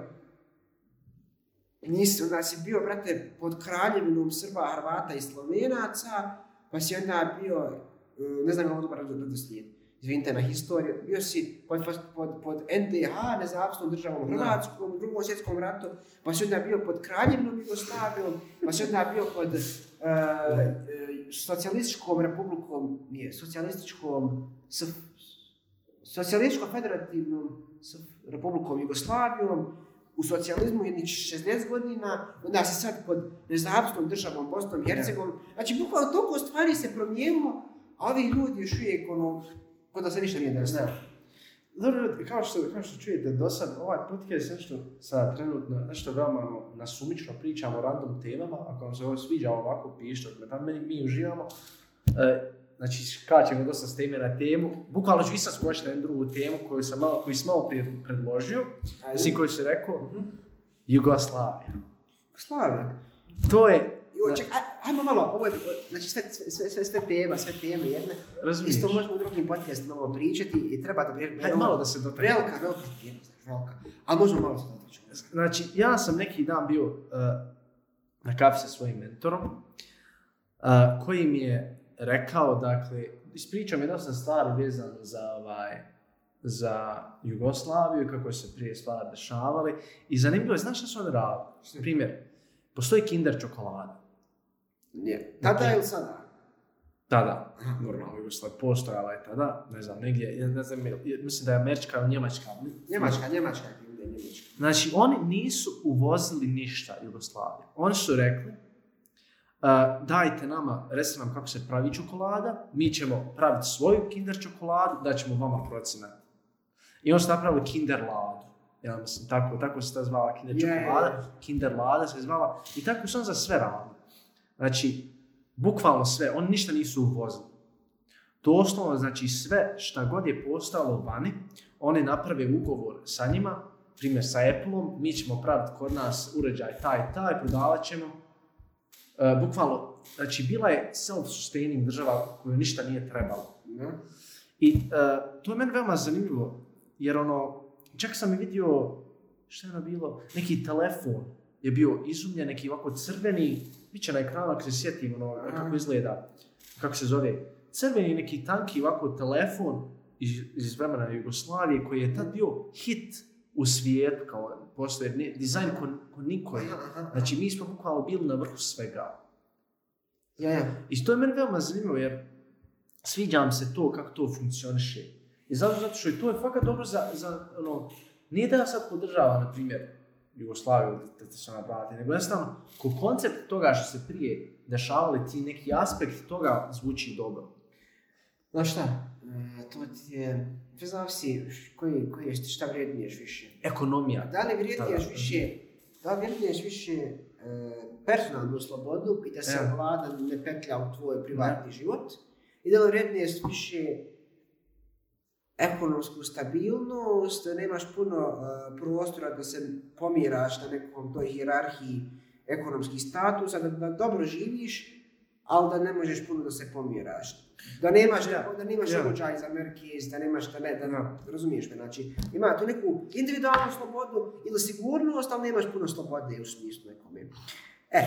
Nisi, onda si bio, brate, pod kraljevinom Srba, Hrvata i Slovenaca, pa si onda bio, eh, ne znam kako dobro redoslijed, izvinite na historiju, bio si pod, pod, pod, NDH, nezavisnom državom. Hrvatskom, u drugom svjetskom ratu, pa si onda bio pod kraljevinom Jugoslavijom, pa si onda bio pod eh, socijalističkom republikom, nije, socijalističkom, s, socijalističkom federativnom s, republikom Jugoslavijom, u socijalizmu jednih 60 godina, onda si sad pod nezavisnom državom Bosnom i Hercegovinom. Znači, bukvalno toliko stvari se promijenilo, a ovi ljudi još uvijek ono, kod da se ništa nije desilo. Dobro, kao što, kao što čujete do sad, ovaj podcast nešto sad trenutno, nešto veoma ono, nasumično pričamo o random temama, ako vam se ovo sviđa ovako, pišite, mi uživamo. E, znači skačemo dosta s teme na temu. Bukvalno ću i sad skočiti na jednu drugu temu koju sam malo, koju sam malo prije predložio. Mislim koju si rekao, Mhm. Jugoslavija. Slavija. To je, Jo, ček, aj- ajmo malo, ovo je, znači sve, sve, sve, sve, tema, sve teme jedne. razumiješ, Isto možemo u drugim podcastima ovo pričati i treba da pri- Hajde malo da se dotaknemo. Velika, velika tema, znači, velika. Ali možemo malo se dotaći. Znači, ja sam neki dan bio uh, na kafi sa svojim mentorom, uh, koji mi je rekao, dakle, ispričao mi dosta stvari vezano za ovaj, za Jugoslaviju, kako se prije stvari dešavali. I zanimljivo je, znaš šta su oni radili? Primjer, postoji Kinder čokolada. Nije. Tada ili sada? Tada, normalno Jugoslavija, postojala je tada, ne znam, negdje, ja ne znam, mislim da je američka ili njemačka. Njemačka, Njemačka Njemačka. Znači, oni nisu uvozili ništa Jugoslavije. Oni su rekli, uh, dajte nama, recite nam kako se pravi čokolada, mi ćemo praviti svoju kinder čokoladu, da ćemo vama procenat. I oni su napravili kinder ladu. Ja mislim, tako, tako se ta zvala kinder čokolada, kinder lada se zvala. I tako su on za sve radili. Znači, bukvalno sve, oni ništa nisu uvozili. Doslovno, znači sve šta god je postalo vani, oni naprave ugovor sa njima, primjer sa Appleom, mi ćemo praviti kod nas uređaj taj taj, prodavat ćemo. E, bukvalno, znači bila je self-sustaining država koju ništa nije trebalo. I e, to je meni veoma zanimljivo, jer ono, čak sam i vidio, šta je ono bilo, neki telefon je bio izumljen, neki ovako crveni, bit će na ekranu ako se sjetim ono, kako izgleda, kako se zove, crveni neki tanki ovako telefon iz, iz vremena Jugoslavije koji je tad bio hit u svijetu, kao postoje dizajn ko, ko niko je. Znači mi smo bukvalno bili na vrhu svega. Ja, ja. I to je meni veoma zanimljivo jer sviđa mi se to kako to funkcioniše. I zato, zato što je to je fakat dobro za, za ono, nije da ja sad podržavam, na primjer, Jugoslaviju, da se ona vrati, nego jednostavno, ko koncept toga što se prije dešavali, ti neki aspekt toga zvuči dobro. Znaš šta, to ti je, to zavisi š- koji, koji je, šta vrijedniješ više. Ekonomija. Da li vrijedniješ Da. više, da li vrijedniješ više e, personalnu slobodu i da se Ja. vlada ne petlja u tvoj privatni život i da li vrijedniješ više ekonomsku stabilnost, nemaš puno e, prostora da se pomiraš na nekom toj hijerarhiji ekonomskih statusa, da, da dobro živiš, ali da ne možeš puno da se pomiraš. Da nemaš, Ja. da nemaš Ja. za Merkez, da nemaš, da ne, da, Ja. razumiješ me, znači ima tu neku individualnu slobodu ili sigurnost, ali nemaš puno slobode u smislu nekome. E,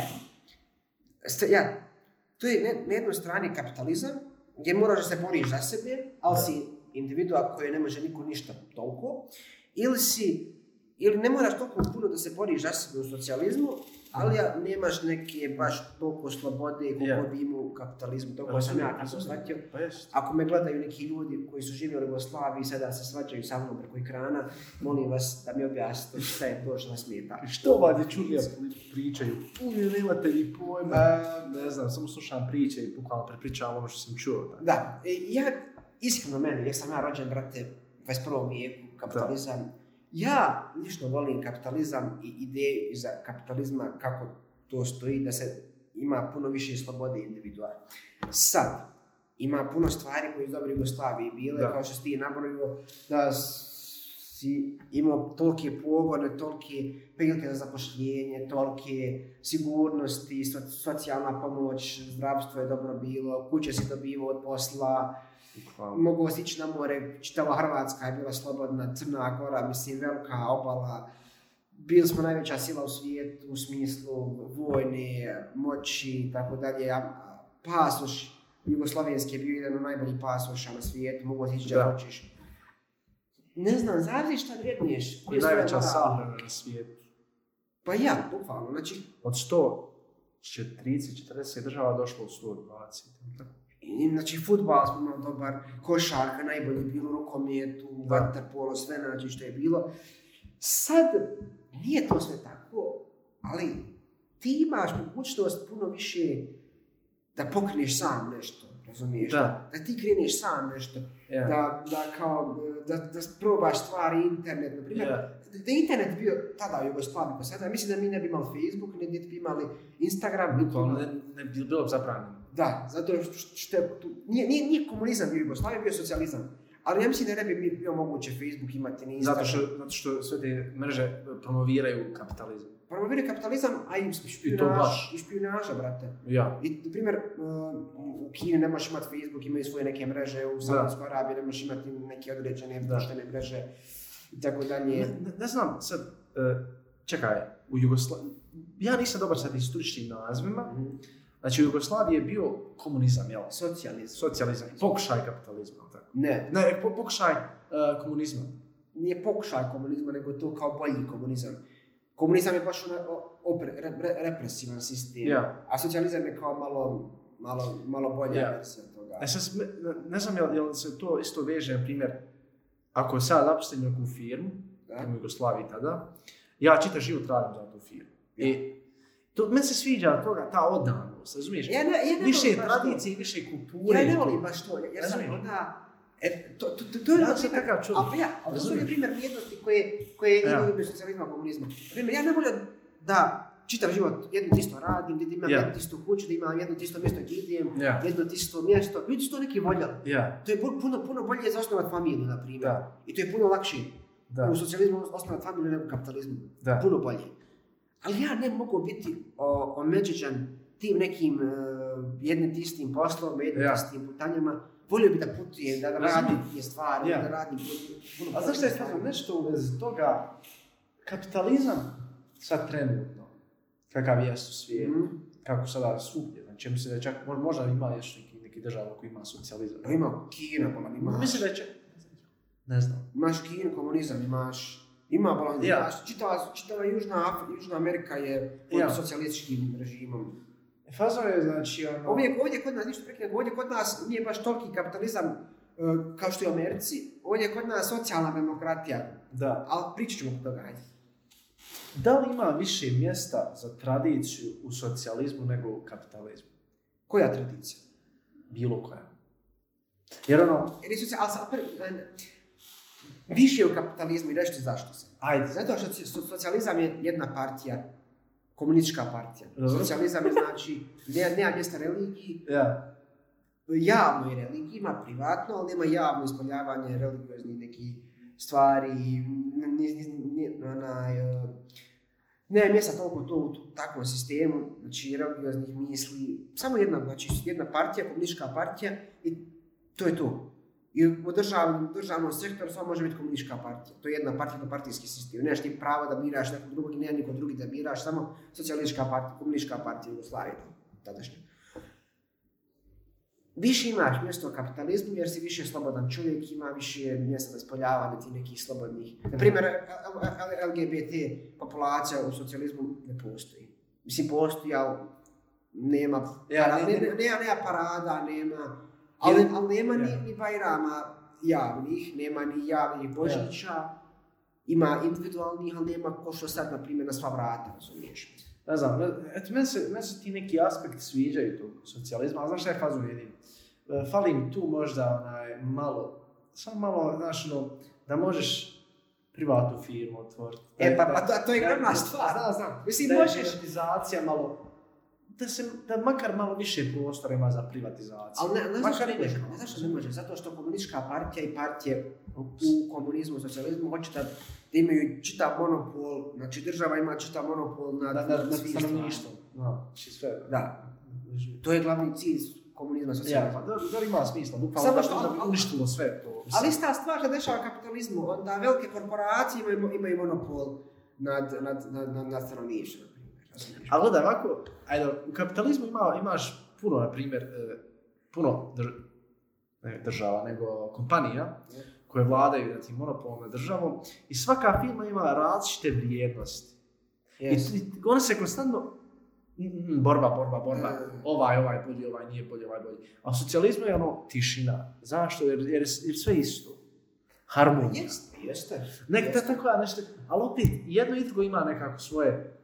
st- ja, to je ne- na jednoj strani kapitalizam, gdje moraš da se boriš za sebe, ali si individua koji ne može niko ništa toliko, ili si, ili ne moraš toliko puno da se boriš za sebe u socijalizmu, ali ja, nemaš neke baš toliko slobode koliko Ja. bi imao u kapitalizmu, toliko sam ja shvatio. Pa. Ako me gledaju neki ljudi koji su živjeli u Jugoslaviji i sada se svađaju sa mnom preko ekrana, molim vas da mi objasnite šta je to što vas smeta. Što vam je čudija pričaju? Uvijek nemate ni pojma. ne znam, samo slušam priče i bukvalno prepričavam ono što sam čuo. Da. Da, e, ja, iskreno meni, jer sam ja rođen, brate, u 21. vijeku, kapitalizam, ja lično volim kapitalizam i ideju iza kapitalizma, kako to stoji, da se ima puno više slobode individua. Sad, ima puno stvari koje iz dobre Jugoslavije bile, Da. kao što si ti nabrojio, da si imao tolike pogone, tolike prilike za zapošljenje, tolike sigurnosti, so- socijalna pomoć, zdravstvo je dobro bilo, kuće si dobivao od posla, Bukvalno. mogu si ići na more, čitava Hrvatska je bila slobodna, Crna Gora, mislim, velika obala. Bili smo najveća sila u svijetu u smislu vojne, moći i tako dalje. Pasoš Jugoslavenski je bio jedan od najboljih pasoša na svijetu, mogu si ići Da. hoćeš. Ne znam, zavisi šta vredniješ. Koji su najveća sahrana na svijetu. Pa ja, bukvalno. Znači, Od 100, će 30-40 država došlo u 120. I, znači, futbal smo imali dobar, košarka, najbolje je bilo, rukometu, vaterpolo, sve znači što je bilo. Sad, nije to sve tako, ali ti imaš mogućnost puno više da pokreneš sam nešto, razumiješ? Da. Da ti kreneš sam nešto, Ja. da, da kao, da, da probaš stvari, internet, na primjer. Ja. Da internet bio tada u Jugoslaviji, pa sada, mislim da mi ne bi imali Facebook, ne bi imali Instagram, Bukvalno ne, ne bi bilo zabranjeno. Da, zato što, nije, nije, nije komunizam bio Jugoslavija, bio socijalizam. Ali ja mislim da ne bi bio moguće Facebook imati ni Zato što, zato što sve te mreže promoviraju kapitalizam. Promovira kapitalizam, a i I špionaž, i špionaža, brate. Ja. I, na primjer, uh, u Kini ne možeš imati Facebook, imaju svoje neke mreže, u Saudijskoj Arabiji ne možeš imati neke određene društvene mreže i tako dalje. ne, ne znam, sad, e, čekaj, u Jugoslaviji, ja nisam dobar sa tim stručnim nazivima, Mhm. Znači u Jugoslaviji je bio komunizam, jel? Socijalizam. Socijalizam, pokušaj kapitalizma, tako? Ne, Ne, po, pokušaj e, komunizma. nije pokušaj komunizma, nego to kao bolji komunizam. Komunizam je baš ona, opre, re, re- represivan sistem, Ja. a socijalizam je kao malo, malo, malo bolja Ja. verzija toga. E sad, ne, ne znam jel, jel se to isto veže, na primjer, ako sad napuštem neku firmu, u Jugoslaviji tada, ja čitav život radim za tu firmu. I to, meni se sviđa toga, ta odanost, razumiješ? Ja ne, ja ne više baš to. tradicije, više kulture. Ja ne volim baš to, jer sam onda... E, to, to, to, to je primjer- takav čovjek. A pa ja, ali to na primjer vrijednosti koje, koje Ja. imaju bez socijalizma i komunizma. Primjer, ja ne volim da čitav život jedno isto radim, da imam Ja. jednu istu kuću, da imam jedno isto mjesto gdje idem, Ja. jedno isto mjesto. Ljudi su to neki voljeli. Ja, To je pu- puno, puno bolje za osnovati familiju, na primjer. da, I to je puno lakše da, u socijalizmu osnovati familiju nego u kapitalizmu. da. Puno bolje. Ali ja ne mogu biti o, omeđeđan tim nekim uh, jednim istim poslovima, jednim Ja. istim putanjama. Volio bi da putujem, da, radim te stvari, Ja. da radim puno, A znaš šta je stvarno nešto u vezi toga? Kapitalizam sad trenutno, kakav jest u svijetu, Mhm. kako sada svugdje, znači mislim da je čak, mo- možda ima još neki, neki država koji ima socijalizam. Pa Ima Kina, bolan, imaš, Mislim da je čak, ne znam. imaš Kinu, komunizam, imaš, ima bolan, Ja. čitava, čitava Južna, Af- Južna Amerika je pod Ja. socijalističkim režimom. Fazor je znači ono... Ovdje, ovdje kod nas, ništa prekidam, ovdje kod nas nije baš toliki kapitalizam uh, kao što je u Americi, ovdje je kod nas socijalna demokratija, Da. ali pričat ćemo toga, ajde. Da li ima više mjesta za tradiciju u socijalizmu nego u kapitalizmu? Koja tradicija? Bilo koja. Jer ono, Jer je socija- ali sad, prvi, ne, ne. više je u kapitalizmu i ću zašto se. ajde, Zato što so- socijalizam je jedna partija, komunistička partija. Dobro. Socijalizam je znači, nema, nema mjesta religiji, ja, javno je religija, ima privatno, ali nema javno ispoljavanje religioznih nekih stvari, onaj, e, nema mjesta toliko to u takvom sistemu, znači religioznih misli, samo jedna, znači jedna partija, komunistička partija i to je to. I u državnom, državnom sektoru samo može biti komunistička partija. To je jedna partija, partijski sistem. Nemaš ti pravo da biraš nekog drugog i nema niko drugi da biraš, samo socijalistička partija, komunistička partija Jugoslavije, tadašnja. Više imaš mjesto u kapitalizmu jer si više slobodan čovjek, ima više mjesta za ispoljavanje tih nekih slobodnih. Na primjer, LGBT populacija u socijalizmu ne postoji. Mislim, postoji, ali nema, Ja, para- ne- ne, ne- ne, nema parada, nema, ali, Jer- ali nema ni, ni bajrama javnih, nema ni javnih božića, ima individualnih, ali nema ko što sad, na primjer, na sva vrata, razumiješ? ne znam, eto, meni se, meni se ti neki aspekti sviđaju tog socijalizma, ali znaš šta je fazor jedin? E, Fali mi tu možda onaj malo, samo malo, znaš, ono, da možeš privatnu firmu otvoriti. E, pa, pa to, to je glavna stvar. Znam, znam. Mislim, možeš, malo, da se, da makar malo više prostora ima za privatizaciju. Ali ne, ne znaš ne može, ne znaš ne može, zato što komunistička partija i partije u komunizmu socijalizmu hoće da, da imaju čitav monopol, znači država ima čitav monopol nad, Na, na, na nad svim stanovništvom. Da, znači sve. Da, to je glavni cilj komunizma Ja, socijalizma. pa da, da ima smisla, bukvalno Samo da, što- da uništilo sve to. Ali ista stvar se dešava kapitalizmu, onda velike korporacije imaju, imaju monopol nad, nad, nad, nad, nad stanovništvom, Ali gledaj, ovako, ajde, u kapitalizmu ima, imaš puno, na primjer, e, puno drž, ne država, nego kompanija koje vladaju monopolom nad državom i svaka firma ima različite vrijednosti. Yes. I, one se konstantno mm, borba, borba, borba, Mm. ovaj, ovaj bolji, ovaj nije bolji, ovaj bolji. A u socijalizmu je ono tišina. Zašto? Jer, jer, jer sve isto. Harmonija. Jeste, jeste. Nek Jeste. tako nešto, ali opet jedno i drugo ima nekako svoje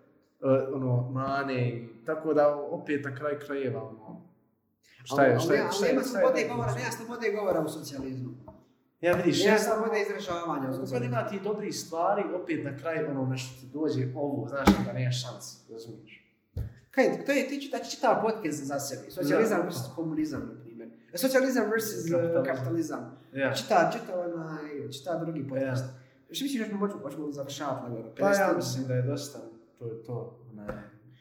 uh, ono, mane i tako da opet na kraj krajeva ono, šta je, šta je, šta je, nema šta je slobode govora, nema slobode govora u socijalizmu. Ja vidiš, Nema slobode izražavanja u socijalizmu. ima ti dobri stvari, opet na kraju ono nešto ti dođe ovo, znaš da nema šanse, razumiješ. Kaj, to je, ti čita, čitava podcast za sebe. Socijalizam versus komunizam, na primjer. Socijalizam versus eh, Kapitalizam. Ja. Čita, čita onaj, čita drugi podcast. Ja. Što misliš, još možemo, završavati? Pa ja 50 mislim da je dosta, to je to, onaj,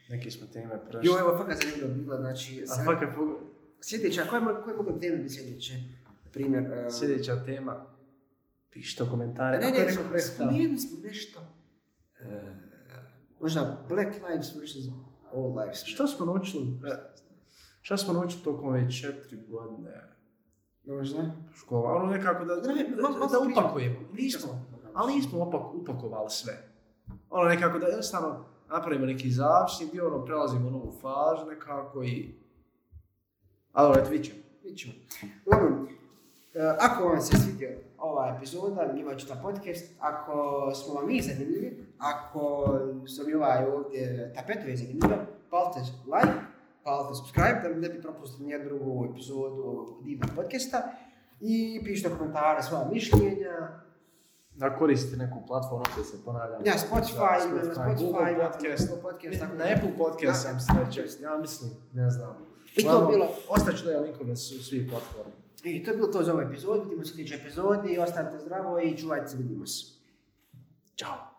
neki smo teme prešli. Jo, evo, fakat zanimljivo bilo, znači, A sad- fakat, pogo- sljedeća, koje, mo- koje mogu teme biti sljedeće? Na primjer, eh, sljedeća tema, pišite komentare, ne, kako ne, je neko prestao. spomenuli smo nešto. Eh, možda Black Lives versus All Lives. Što smo naučili? Šta smo naučili tokom ove četiri godine Možda? škola? Ono nekako da, da, Da, da, da upakujemo. Nismo, ali nismo opak, upakovali sve. Ono nekako da jednostavno napravimo neki završni dio, ono prelazimo u novu fazu nekako i... Ali eto, vidit ćemo. Vidjet ćemo. Uglavnom, eh, ako vam se svidio ova epizoda, imat ću ta podcast, ako smo vam mi zanimljivi, ako su mi ovaj ovdje tapetovi zanimljivi, palite like, palite subscribe, da ne bi propustili nijednu drugu epizodu ovog divnog podcasta. I pišite komentare, svoja mišljenja. Da koristite neku platformu koju se ponavljam. Ja, Spotify, ima na Spotify, Google Podcast. Google Podcast, tako Na da- Apple Podcast sam Podcast. ja mislim, ne znam. I to Uglavnom, bilo- Ostaću da je linkove su svih platformi. I to je bilo to za ovu epizodu, vidimo se sljedećoj epizodi, ostanite zdravo i čuvajte se, vidimo se. Ćao.